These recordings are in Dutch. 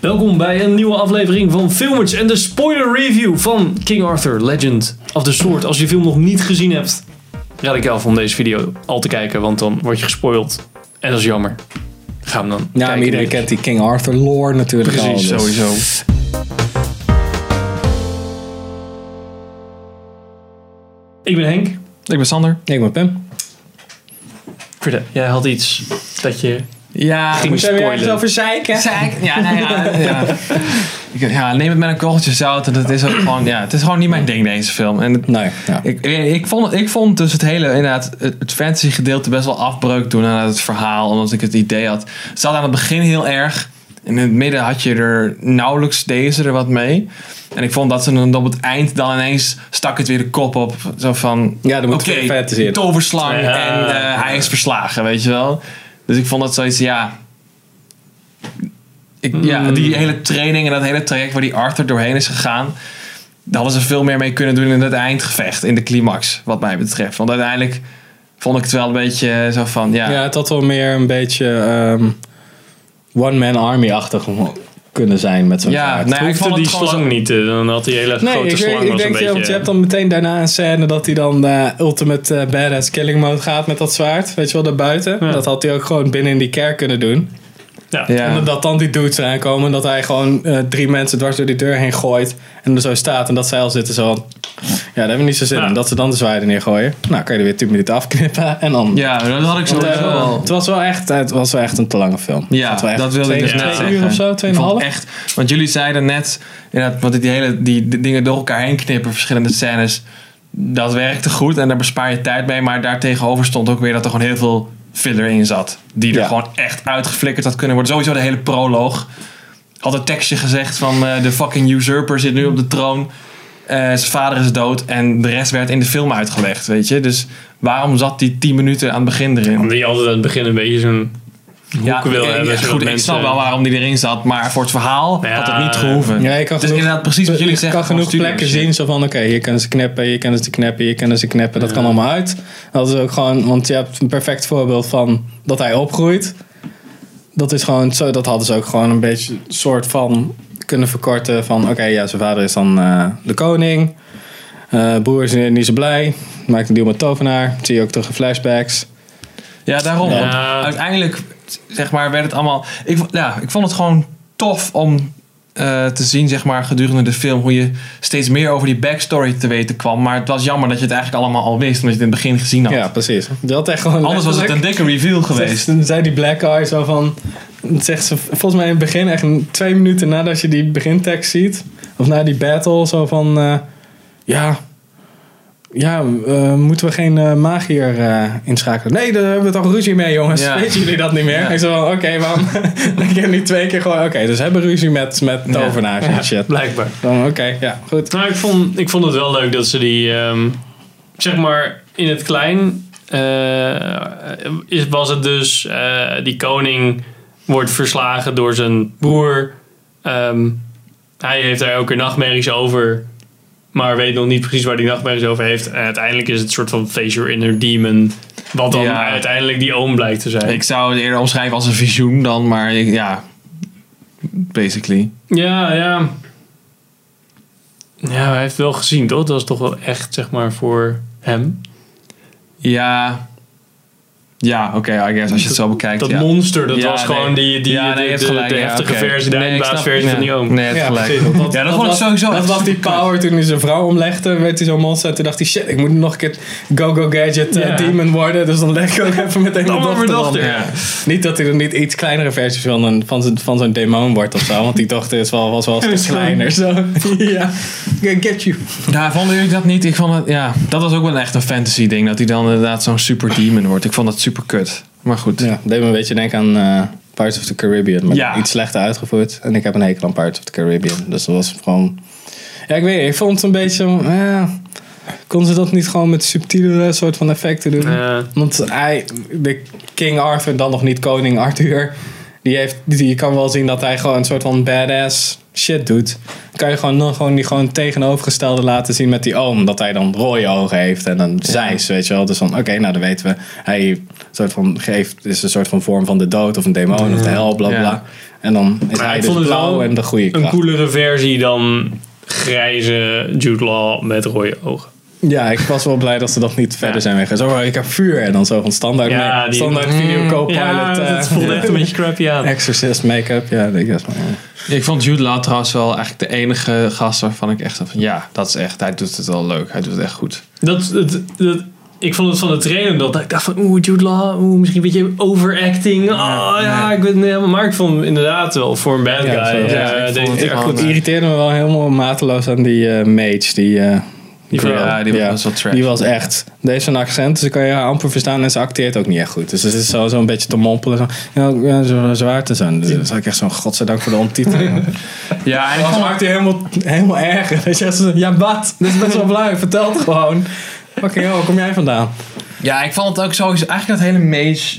Welkom bij een nieuwe aflevering van Filmers en de spoiler review van King Arthur Legend of the Sword. Als je de film nog niet gezien hebt, raad ik je af om deze video al te kijken, want dan word je gespoild. En dat is jammer. Ga hem dan Ja, kijken. maar iedereen kent die King Arthur lore natuurlijk Precies, al. dus- sowieso. Ik ben Henk. Ik ben Sander. Ik ben Pim. Jij had iets dat je Ja, ging Moet spoilen. ergens over zeiken? Zeik. Ja, nou ja, ja. Ik- ja, neem het met een korreltje zout. En het is ook gewoon, ja, het is gewoon niet mijn ding deze film. En het- Nee, ja. ik, ik, vond, ik vond dus het hele, inderdaad, het, het fantasy gedeelte best wel afbreuk doen aan het verhaal. Omdat ik het idee had, het zat aan het begin heel erg. En in het midden had je er nauwelijks deze er wat mee. En ik vond dat ze dan op het eind dan ineens stak het weer de kop op. Zo van, Ja, moet oké, in. toverslang Ja. en eh, hij is verslagen, weet je wel. Dus ik vond dat zoiets, ja... Ik, Ja, Mm. die hele training en dat hele traject waar die Arthur doorheen is gegaan... Daar hadden ze veel meer mee kunnen doen in het eindgevecht, in de climax, wat mij betreft. Want uiteindelijk vond ik het wel een beetje zo van, ja... Ja, het had wel meer een beetje ehm, one-man army-achtig kunnen zijn met zo'n Ja, vaart. nou ik hoefde vond die gewoon slang niet. eh, Dan had die hele Nee, grote ik, slang ik was denk, een je, beetje... want je hebt dan meteen daarna een scène dat hij dan de ultimate eh, badass killing mode gaat met dat zwaard. Weet je wel, daarbuiten. Ja. Dat had hij ook gewoon binnen in die kerk kunnen doen. ja. Ja. En dat dan die dudes eraan komen. En dat hij gewoon eh, drie mensen dwars door die deur heen gooit. En er zo staat. En dat zij al zitten zo daar hebben we niet zo zin Ja. in. Dat ze dan de zwaarden neergooien. Nou, kan je er weer 10 minuten afknippen. En dan... Ja, dat had ik zo eh, wel. het, was wel echt, het was wel echt een te lange film. Ja, Het was echt dat wilde ik twee, dus net twee uur of zo, Ik tweeënhalf. echt, want jullie zeiden net, inderdaad, want die hele die, die dingen door elkaar heen knippen, verschillende scènes, dat werkte goed en daar bespaar je tijd mee. Maar daartegenover stond ook weer dat er gewoon heel veel filler in zat. Die er Ja. gewoon echt uitgeflikkerd had kunnen worden. Sowieso de hele proloog. Had een tekstje gezegd van eh, de fucking usurper zit nu op de troon. Eh, zijn vader is dood en de rest werd in de film uitgelegd, weet je. Dus waarom zat die 10 minuten aan het begin erin? Omdat je altijd aan het begin een beetje zo'n hoek wil eh, hebben. ja, goed, ik snap wel waarom die erin zat, maar voor het verhaal Ja, had het niet gehoeven. Ja, je kan dus genoeg- inderdaad precies wat jullie je zeggen. kan van genoeg studio plekken zien. Zo van, oké, hier kunnen ze knippen, hier kunnen ze knippen, hier kunnen ze knippen. Dat Ja. kan allemaal uit. Dat is ook gewoon, want je hebt een perfect voorbeeld van dat hij opgroeit. Dat is gewoon zo, dat hadden ze ook gewoon een beetje soort van kunnen verkorten. Van, oké, ja, zijn vader is dan eh, de koning. Eh broer is niet zo blij. Maakt een deal met tovenaar. Zie je ook terug in flashbacks. Ja, daarom. Want uiteindelijk, zeg maar, werd het allemaal... Ik, ja, ik vond het gewoon tof om eh, te zien, zeg maar, gedurende de film... hoe je steeds meer over die backstory te weten kwam. Maar het was jammer dat je het eigenlijk allemaal al wist... omdat je het in het begin gezien had. Ja, precies. Had echt gewoon Anders was het een dikke reveal geweest. Zegt, zei die Black Eye zo van. Zegt ze volgens mij in het begin, echt twee minuten nadat je die begintekst ziet. Of na die battle, zo van. eh, ja. Ja, eh, moeten we geen eh, magier inschakelen? Nee, daar hebben we toch ruzie mee, jongens. Ja. Weten jullie dat niet meer? Ja. Ik van, oké, waarom? Dan je niet twee keer gewoon, oké, dus we hebben ruzie met, met Ja. tovenaars en shit. Blijkbaar. Oké, ja, goed. Nou, ik vond, ik vond het wel leuk dat ze die, ehm, zeg maar, in het klein is, was het dus, die koning wordt verslagen door zijn broer. Ehm, hij heeft daar elke nachtmerries over, maar weet nog niet precies waar die nachtmerries over heeft. En uiteindelijk is het een soort van face your inner demon, wat dan Ja. uiteindelijk die oom blijkt te zijn. Ik zou het eerder omschrijven als een visioen dan, maar ik- ja... Basically. Ja, ja. Ja, hij heeft wel gezien, toch? Dat was toch wel echt, zeg maar, voor hem. Ja... Ja, oké, I guess, als je het zo bekijkt. Dat ja. monster, dat Ja, was nee. gewoon die, die, Ja, nee, de, gelijk, de heftige versie, de Nee, ja. van die oom. Nee, Ja, gelijk. precies, Ja, dat vond ik was- sowieso Dat was die power toen hij zijn vrouw omlegde. Werd hij zo'n monster. En toen dacht hij, shit, ik moet nog een keer go-go gadget eh, demon worden. Dus dan leg ik ook even meteen mijn dochter. Niet dat hij er niet iets kleinere versies van, een, van, zijn, van zo'n demon wordt of zo. Want die dochter is wel, was wel een stuk kleiner. Zo. ja, get you. Ja, vonden jullie dat niet? Ik vond het, ja, dat was ook wel echt een fantasy ding. Dat hij dan inderdaad zo'n super demon wordt. Ik vond dat super kut. Maar goed. Ja, deed me een beetje denken aan eh, Pirates of the Caribbean. Maar Ja. iets slechter uitgevoerd. En ik heb een hekel aan Pirates of the Caribbean. Dus dat was gewoon... Ja, ik weet niet. Ik vond het een beetje... zo, Ja, kon ze dat niet gewoon met subtielere soort van effecten doen? Ja. Want hij, de King Arthur, dan nog niet koning Arthur, die heeft, die, je kan wel zien dat hij gewoon een soort van badass shit doet, kan je gewoon, dan gewoon die gewoon tegenovergestelde laten zien met die oom. Dat hij dan rode ogen heeft en een zeis, weet je wel. Dus van, oké, nou dan weten we. Hij soort van geeft, is een soort van vorm van de dood of een demon of de hel, bla bla. Ja. En dan is Maar hij dus blauw en de goede Een coolere versie dan grijze Jude Law met rode ogen. Ja, ik was wel blij dat ze dat niet verder zijn weggegaan. Zo, ik heb vuur. En dan zo van standaard, Ja, die- standaard video co-pilot. Ja, eh, dat voelde echt een beetje crappy aan. Exorcist make-up. Ja, ik ja. Ik vond Jude Law trouwens wel eigenlijk de enige gast waarvan ik echt dacht van ja, dat is echt, hij doet het wel leuk. Hij doet het echt goed. Dat, dat, dat, ik vond het van de trailer dat ik dacht van oeh, Jude Law, oeh, misschien een beetje overacting. Oh ja, ik weet het niet helemaal. Maar ik vond hem inderdaad wel voor een bad guy. Ja, Ja, ik vond het irriteerde me wel helemaal mateloos aan die eh, mage. Die, eh, Die vrouw. Ja, die was wel trash. Die was echt. Deze een accent, dus ik kan je haar amper verstaan en ze acteert ook niet echt goed. Dus het is zo, zo een beetje te mompelen. Zo, ja, zo zwaar te zijn. Dus zag ik echt zo'n godzijdank voor de ondertiteling. Ja, en Dat vond, maakt hij helemaal, helemaal erger. Weet je, ja, wat? Dit is best wel blij. Vertel het gewoon. Fucking hell, waar kom jij vandaan? ja, ik vond het ook sowieso, eigenlijk dat hele mage,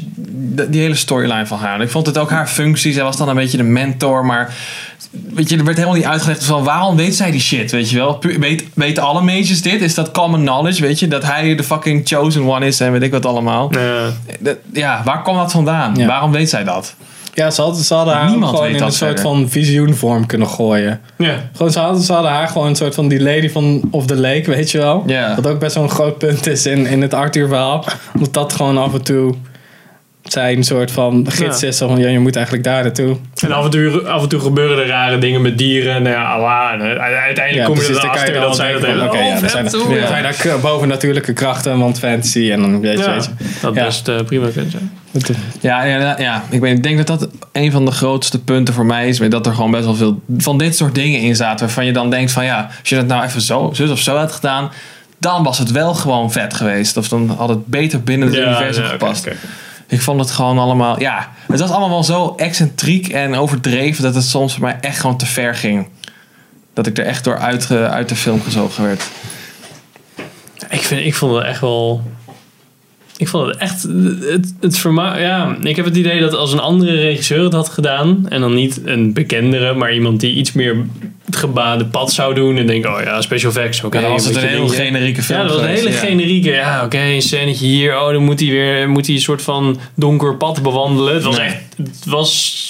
die hele storyline van haar. Ik vond het ook haar functie. Zij was dan een beetje de mentor, maar weet je, er werd helemaal niet uitgelegd van waarom weet zij die shit, weet je wel? Weet, weten alle mages dit? Is dat common knowledge, weet je? Dat hij de fucking chosen one is en weet ik wat allemaal. Ja. Ja, waar komt dat vandaan? Ja. Waarom weet zij dat? Ja, ze hadden, ze hadden haar Niemand gewoon in een soort van visioenvorm kunnen gooien. ja. Gewoon, ze, hadden, ze hadden haar gewoon een soort van die lady van of the lake, weet je wel. Ja. Wat ook best wel een groot punt is in, in het Arthur verhaal. Omdat dat gewoon af en toe zijn soort van gids Ja. is. Van, ja, je moet eigenlijk daar naartoe. En af en, toe, af en toe gebeuren er rare dingen met dieren. Nou ja, Allah. En uiteindelijk Ja, kom je precies, je erachter dat zij dat hebben. Oké, ja, Oh, er zijn, er, ja. zijn bovennatuurlijke krachten, want fantasy en dan weet je, Ja, weet je. dat Ja. best eh, prima kunt zijn. Dat- Ja, ja, ja. Ik, ben, ik denk dat dat een van de grootste punten voor mij is. Dat er gewoon best wel veel van dit soort dingen in zaten. Waarvan je dan denkt van ja, als je dat nou even zo, zus of zo had gedaan. Dan was het wel gewoon vet geweest. Of dan had het beter binnen het universum gepast. Ik vond het gewoon allemaal, ja. Het was allemaal wel zo excentriek en overdreven. Dat het soms voor mij echt gewoon te ver ging. Dat ik er echt door uit, uit de film gezogen werd. Ik, vind, ik vond het echt wel. Ik vond het echt. Het, het verma ja, ik heb het idee dat als een andere regisseur het had gedaan. En dan niet een bekendere, maar iemand die iets meer het gebaande pad zou doen. En denk, oh ja, special effects. Oké, Ja, dan was het een heel dingen. generieke film Ja, dat was een hele ja. generieke. Ja, oké, een scènetje hier. Oh, dan moet hij weer moet hij een soort van donker pad bewandelen. Het was Nee. echt. Het was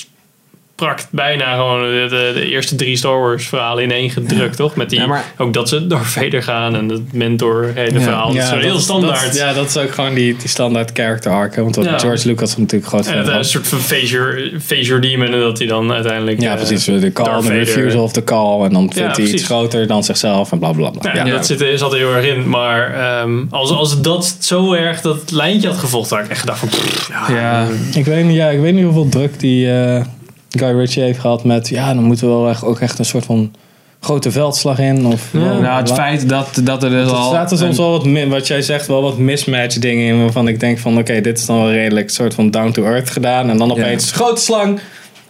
prakt bijna gewoon de, de, de eerste drie Star Wars verhalen in één gedrukt, toch? Met die, Ja, maar- ook dat ze door Vader gaan en het mentor hele Ja. verhaal. dat is zo dat heel is- standaard. dat- ja, dat is ook gewoon die, die standaard character arc. hè, Want wat Ja. George Lucas natuurlijk groot en het, een soort van Phasor demon en dat hij dan uiteindelijk... Ja, eh, precies. De call, de Vader- refusal of the call. En dan vindt hij iets groter dan zichzelf en bla bla bla. Ja, Ja. dat zit, zat er heel erg in. Maar ehm, als, als dat zo erg dat lijntje had gevolgd, had ik echt gedacht van... pff, ja, Ja, Ik, weet niet, ja, ik weet niet hoeveel druk die eh, Guy Ritchie heeft gehad met... Ja, dan moeten we wel echt, ook echt een soort van grote veldslag in. Of, Ja. bla, nou, het feit dat, dat er dus Er al... zaten soms wel wat, wat jij zegt, wel wat mismatch dingen in waarvan ik denk van oké, dit is dan wel redelijk soort van down to earth gedaan. En dan opeens grote slang.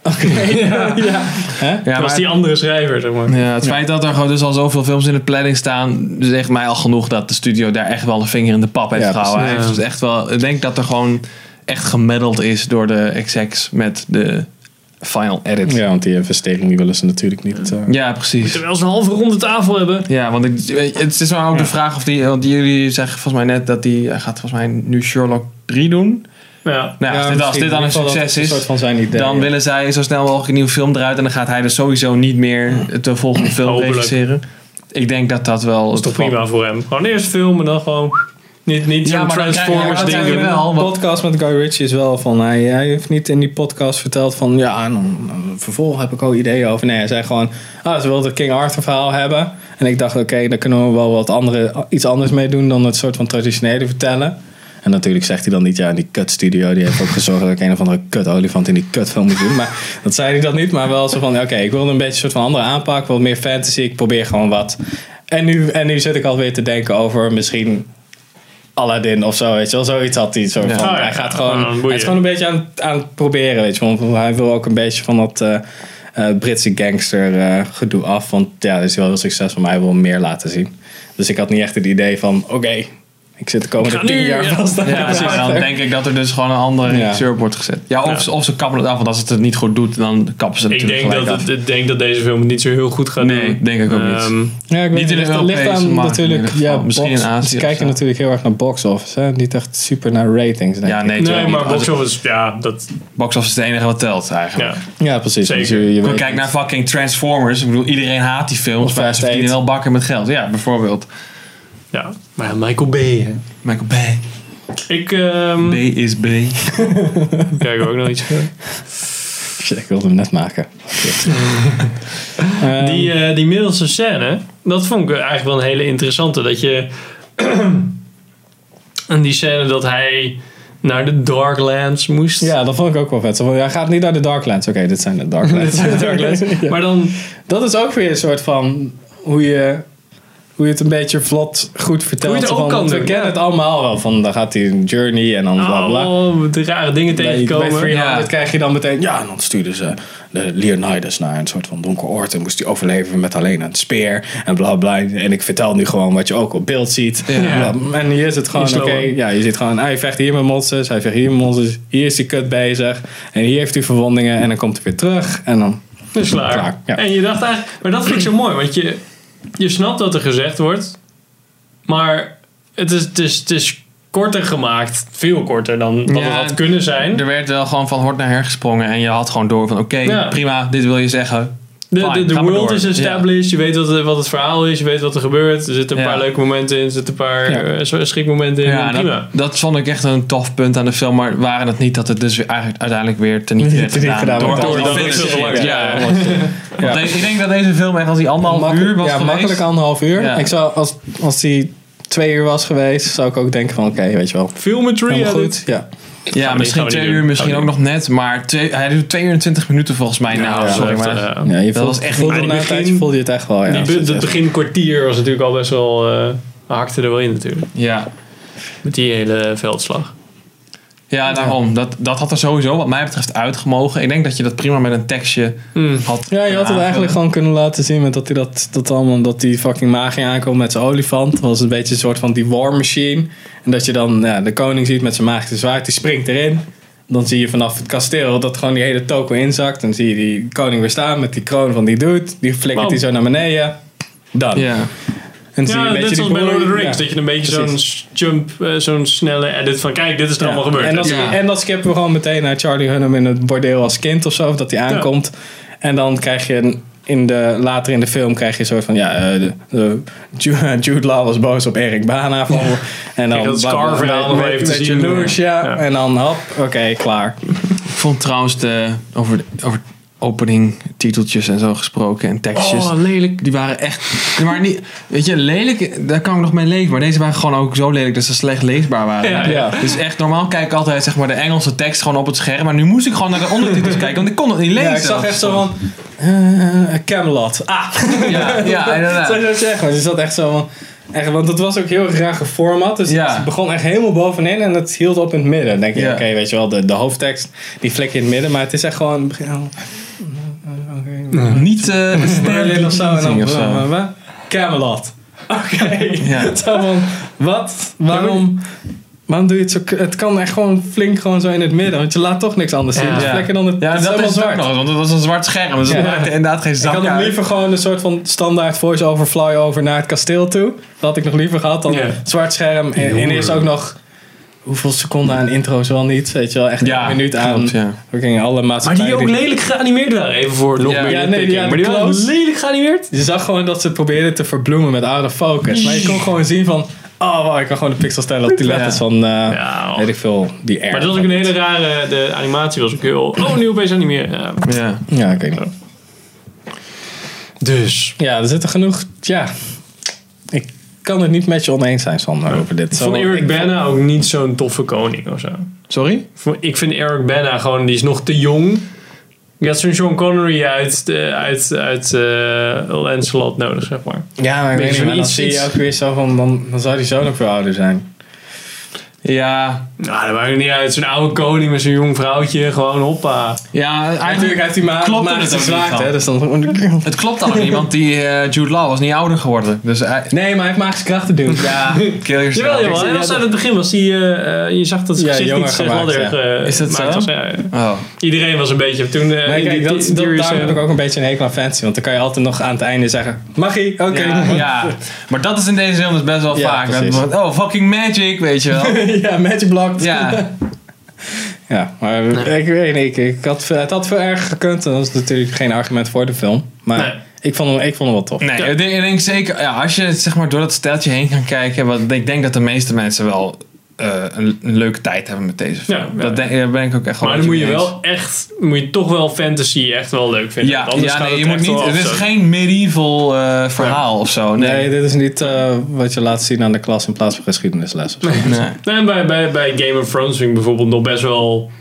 Oké, ja. Hè? Ja, dat was die andere schrijver, zeg maar. Ja, het feit dat er gewoon dus al zoveel films in de planning staan, zegt mij al genoeg dat de studio daar echt wel een vinger in de pap heeft Ja, gehouden. Hij heeft dus echt wel, ik denk dat er gewoon echt gemiddeld is door de execs met de final edit. Ja, Ja, want die investering die willen ze natuurlijk niet. eh, precies. Terwijl ze een halve ronde tafel hebben. Ja, want ik, het is maar ook de vraag of die, want jullie zeggen volgens mij net dat die hij gaat volgens mij nu Sherlock 3 doen. Ja. Nou, ja, als, Ja, dit, als misschien dit dan een succes is, een van zijn idee. dan ja. willen zij zo snel mogelijk een nieuwe film eruit en dan gaat hij dus sowieso niet meer de volgende film Hopelijk. regisseren. Ik denk dat dat wel. Dat is toch prima voor hem. Gewoon eerst filmen en dan gewoon... Niet, niet Ja, zo'n Transformers ding dat wel. De podcast met Guy Ritchie is wel van hij, hij heeft niet in die podcast verteld van ja, en dan, vervolg heb ik al ideeën over. Nee, hij zei gewoon, ah, ze wilden het King Arthur verhaal hebben. En ik dacht, oké, daar kunnen we wel wat andere, iets anders mee doen dan het soort van traditionele vertellen. En natuurlijk zegt hij dan niet, ja, die kut studio die heeft ook gezorgd dat ik een of andere kut olifant in die kutfilm moet doen. Maar dat zei hij dan niet, maar wel zo van, oké, ik wilde een beetje een soort van andere aanpak, wat meer fantasy, ik probeer gewoon wat. En nu, en nu zit ik alweer te denken over misschien Aladdin of zo, weet je wel. Zoiets had hij. Ja. van, Oh, ja, hij gaat gewoon, hij is gewoon een beetje aan, aan het proberen, weet je wel. Want hij wil ook een beetje van dat eh, eh, Britse gangster eh, gedoe af. Want ja, dat is wel heel succesvol, maar hij wil meer laten zien. Dus ik had niet echt het idee van, oké, Ik zit de komende Ik ga nu, tien jaar ja. vast aan Ja, precies. Dan denk ik dat er dus gewoon een andere Ja. regisseur wordt gezet. Ja, of, Ja. of ze kappen het af, want als het het niet goed doet, dan kappen ze het Ik natuurlijk denk dat, af. ik denk dat deze film het niet zo heel goed gaat Nee, doen. denk ik ook niet. Ehm, Ja, ik weet Niet in Het ligt aan natuurlijk. Ja, Misschien box- in Azië Ze kijken natuurlijk heel erg naar box office. Hè? Niet echt super naar ratings. Denk Ja, ik. nee, nee, maar box office, ja, dat... Box office is het enige wat telt eigenlijk. Ja. Ja, precies. Zeker. Kijk naar fucking Transformers. Ik bedoel, iedereen haat die films, maar ze verdienen wel bakken met geld. Ja, bijvoorbeeld. ja. Maar ja, Michael Bay, hè. Michael Bay. Ik ehm, B is B. kijk ook nog iets. Shit, ik wilde hem net maken. Die, eh, die middelste scène, dat vond ik eigenlijk wel een hele interessante. Dat je... en die scène dat hij naar de Darklands moest. ja, dat vond ik ook wel vet. Ja, gaat niet naar de Darklands. Oké, dit zijn de Darklands. Dit zijn de Darklands. Ja. Maar dan... Dat is ook weer een soort van hoe je, hoe je het een beetje vlot goed vertelt. Hoe je het Zo ook van, kan we doen, kennen ja. het allemaal wel. Van dan gaat hij een journey en dan bla bla. Oh, de rare dingen Bij, bij tegenkomen. 300 Ja. krijg je dan meteen... Ja, en dan stuurden ze de Leonidas naar een soort van donker oord. En moest hij overleven met alleen een speer. En bla bla. En ik vertel nu gewoon wat je ook op beeld ziet. Ja. En hier is het gewoon... Oké, ja, je ziet gewoon... Hij vecht hier met monsters. Hij vecht hier met monsters. Hier is hij kut bezig. En hier heeft hij verwondingen. En dan komt hij weer terug. En dan... Dat is klaar. Klaar, ja. En je dacht eigenlijk... Maar dat vind ik zo mooi. Want je, je snapt wat er gezegd wordt. Maar het is, het is, het is korter gemaakt. Veel korter dan wat Ja, het had kunnen zijn. Er werd wel gewoon van hort naar her gesprongen en je had gewoon door van oké, Ja. prima, dit wil je zeggen. De, de, de world is established. Je weet wat, wat het verhaal is. Je weet wat er gebeurt. Er zitten een Ja. paar leuke momenten in. Er zitten een paar Ja. eh, schrikmomenten in. Ja, dat, vond ik echt een tof punt aan de film, maar waren het niet dat het dus weer eigenlijk uiteindelijk weer teniet werd gedaan. gedaan door het is. Ja. Ja. Want Ja. de- ik denk dat deze film echt als die anderhalf uur was ja, geweest. makkelijk anderhalf uur. Ja. Ik zou, als, als die twee uur was geweest, zou ik ook denken van... Oké, weet je wel. Filmetry. Goed. Ja. Ja, misschien twee uur, misschien ook nog net, maar twee, hij doet 22 minuten volgens mij. nou, ja, sorry, maar eh, Ja, je Dat was echt na begin- tijdje voelde je het echt wel. Ja, die, het begin kwartier was natuurlijk al best wel... eh hakte er wel in natuurlijk. ja. Met die hele veldslag. Ja, daarom. Dat, dat had er sowieso wat mij betreft uitgemogen. Ik denk dat je dat prima met een tekstje Hmm. had Ja, je had het eigenlijk gewoon kunnen laten zien met dat hij dat, dat allemaal, dat die fucking magie aankomt met zijn olifant. Dat was een beetje een soort van die war machine. En dat je dan ja, de koning ziet met zijn magische zwaard, die springt erin. Dan zie je vanaf het kasteel dat gewoon die hele toko inzakt. Dan zie je die koning weer staan met die kroon van die dude. Die flikkert die zo naar beneden. Dan. Ja. En dan zie je Ja, een net zoals bij Lord of the Rings. ja. Dat je een beetje zo'n jump, eh, zo'n snelle edit van... Kijk, dit is er allemaal gebeurd. En, dan, Ja. en dan skippen we gewoon meteen naar Charlie Hunnam in het bordeel als kind of zo. Of dat hij aankomt. En dan krijg je een- in de, later in de film krijg je een soort van... Ja, eh, de, de, Ju- Jude Law was boos op Erik Bana. Van, En dan... Kijk, dat Scar-verhaal nog met- even te zien. jaloers, ja. Ja. En dan hop, oké, klaar. Ik vond trouwens de, over, over opening titeltjes en zo gesproken en tekstjes. Oh, lelijk. Die waren echt. Die waren niet, weet je, lelijk, daar kan ik nog mee leven. Maar deze waren gewoon ook zo lelijk dat ze slecht leesbaar waren. Ja, ja. Dus echt, normaal kijk ik altijd zeg maar, de Engelse tekst gewoon op het scherm. Maar nu moest ik gewoon naar de ondertitels kijken, want ik kon het niet lezen. Ja, ik zag echt zo van... eh, Camelot. Ah! Ja, ja inderdaad. Zou je zo zeggen? Je zat echt zo van... Echt, want het was ook heel graag geformat. Dus Ja. het begon echt helemaal bovenin en het hield op in het midden. Dan denk je, Ja. oké, weet je wel, de, de hoofdtekst die flik je in het midden. Maar het is echt gewoon... het begin- oh, oké. Niet eh Merlin of zo. En dan, of zo. Camelot. Oké. Ja. Wat? Waarom... Waarom doe je het zo... Het kan echt gewoon flink gewoon zo in het midden. Want je laat toch niks anders zien. Ja. Dus dan het, Ja, het is dat is zwart. Nog, want het was een zwart scherm. Dus Ja. er maakte inderdaad geen Ik zak had nog uit. liever gewoon een soort van standaard voice-over fly-over naar het kasteel toe. Dat had ik nog liever gehad dan Ja. een zwart scherm. En, en eerst ook nog hoeveel seconden aan intro's wel niet. Weet je wel, echt Ja, een minuut aan. klopt, ja. We gingen alle Maar die ook lelijk geanimeerd waren. Even voor nog Ja. meer Ja, nee, ja, Maar die waren lelijk geanimeerd. Je zag gewoon dat ze probeerden te verbloemen met out of focus. Maar je kon gewoon zien van... Oh, wow, ik kan gewoon de pixels tellen op die letters Ja. van... eh, Ja, weet ik veel, die R. Maar dat was ook een hele rare... De animatie was ook heel... Oh, nu opeens animeren. Ja. Ja. Ja, ik weet niet. Dus... Ja, er zitten genoeg... Ja, ik kan het niet met je oneens zijn, Sander, over dit. Ik vond Zo- Eric Bana ook niet zo'n toffe koning of zo. Sorry? Ik vind Eric Bana gewoon... Die is nog te jong. Je had zo'n Sean Connery uit, de, uit, uit eh, Lancelot nodig, zeg maar. Ja, maar ik weet niet, maar dan iets- zie je iets- ook weer zo van, dan, dan zou die zoon ook veel ouder zijn. Ja, Nou, dat maakt niet uit. Zo'n oude koning met zo'n jong vrouwtje. Gewoon hoppa. ja Natuurlijk eigenlijk heeft hij maar Klopt magische het zwaard, hè. Dus dan... Het klopt al niet, want die eh, Jude Law was niet ouder geworden. Dus hij, Nee, maar hij heeft magische krachten, doen. ja, kill yourself. Jawel, jawel. En als aan het begin was die... eh, eh, je zag dat zijn Ja, gezicht niet zo gemaakt, eh, Is dat zo? was. Ja, ja. Oh. Iedereen was een beetje... Toen eh, Nee, die- kijk, die- dat, dat, heb ik ook een beetje een hekel aan fancy. Want dan kan je altijd nog aan het einde zeggen... Magie, oké. Ja, ja, maar dat is in deze film dus best wel Ja, vaak. Oh, fucking magic, weet je wel. ja, magic blocked. Ja, Ja, maar ik weet niet. Ik, ik had, het had veel erger gekund. En dat is natuurlijk geen argument voor de film. Maar Nee. ik, vond hem, ik vond hem wel tof. nee, ik denk, ik denk zeker, ja, als je zeg maar door dat steltje heen kan kijken, want ik denk dat de meeste mensen wel eh, een, een leuke tijd hebben met deze film. Ja, ja. dat denk, daar ben ik ook echt wel Maar dan moet je eens. wel echt... Moet je toch wel fantasy echt wel leuk vinden. Ja, anders ja gaat nee, je het moet echt niet, het is geen medieval eh, verhaal of zo. Nee, Nee, dit is niet eh, wat je laat zien aan de klas in plaats van geschiedenisles. Of zo. nee. Nee, bij, bij, bij Game of Thrones vind ik bijvoorbeeld nog best wel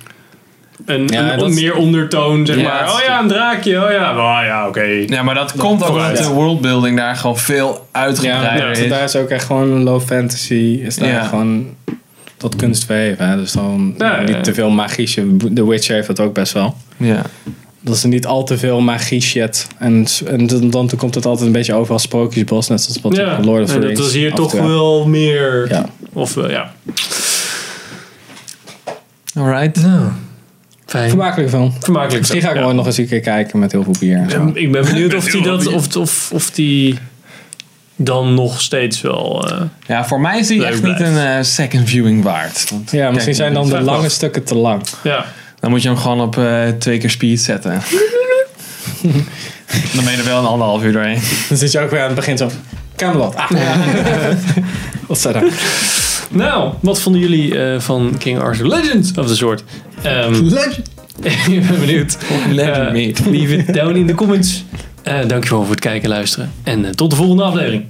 een, Ja, een dat meer ondertoon, zeg Ja, maar. Oh ja, een draakje. Oh ja, oh ja, oké. Ja, maar dat komt ook omdat vooruit. de worldbuilding daar gewoon veel uitgebreider ja, is. daar is ook echt gewoon een low fantasy. Is daar Ja. gewoon tot kunst verheven. Hè? Dus dan Ja, niet ja. te veel magie. shit. The Witcher heeft dat ook best wel. Ja. Dat is niet al te veel magie shit. En, en dan, dan komt het altijd een beetje over als sprookjesbos. Net zoals wat Ja, Lord of the en Rings. dat is hier toch wel meer... Ja. Of eh, ja. Alright. Fijn. Vermakelijke film. Vermakelijk. Misschien ga ik ja. nog eens een keer kijken met heel veel bier en zo. Ik ben benieuwd of die, dat, of, of, of die dan nog steeds wel... eh, Ja, voor mij is die echt niet een eh, second viewing waard. Want, Ja, misschien zijn dan de lange stukken te lang. ja. Dan moet je hem gewoon op eh, twee keer speed zetten. dan ben je er wel een anderhalf uur doorheen. Dan zit je ook weer aan het begin zo... Camelot. Ah. Wat zei dat? Nou, wat vonden jullie eh, van King Arthur Legend of the Sword? Ehm, Legend. ik ben benieuwd. Legend, mate. leave it down in de comments. Eh, dankjewel voor het kijken en luisteren. En eh, tot de volgende aflevering.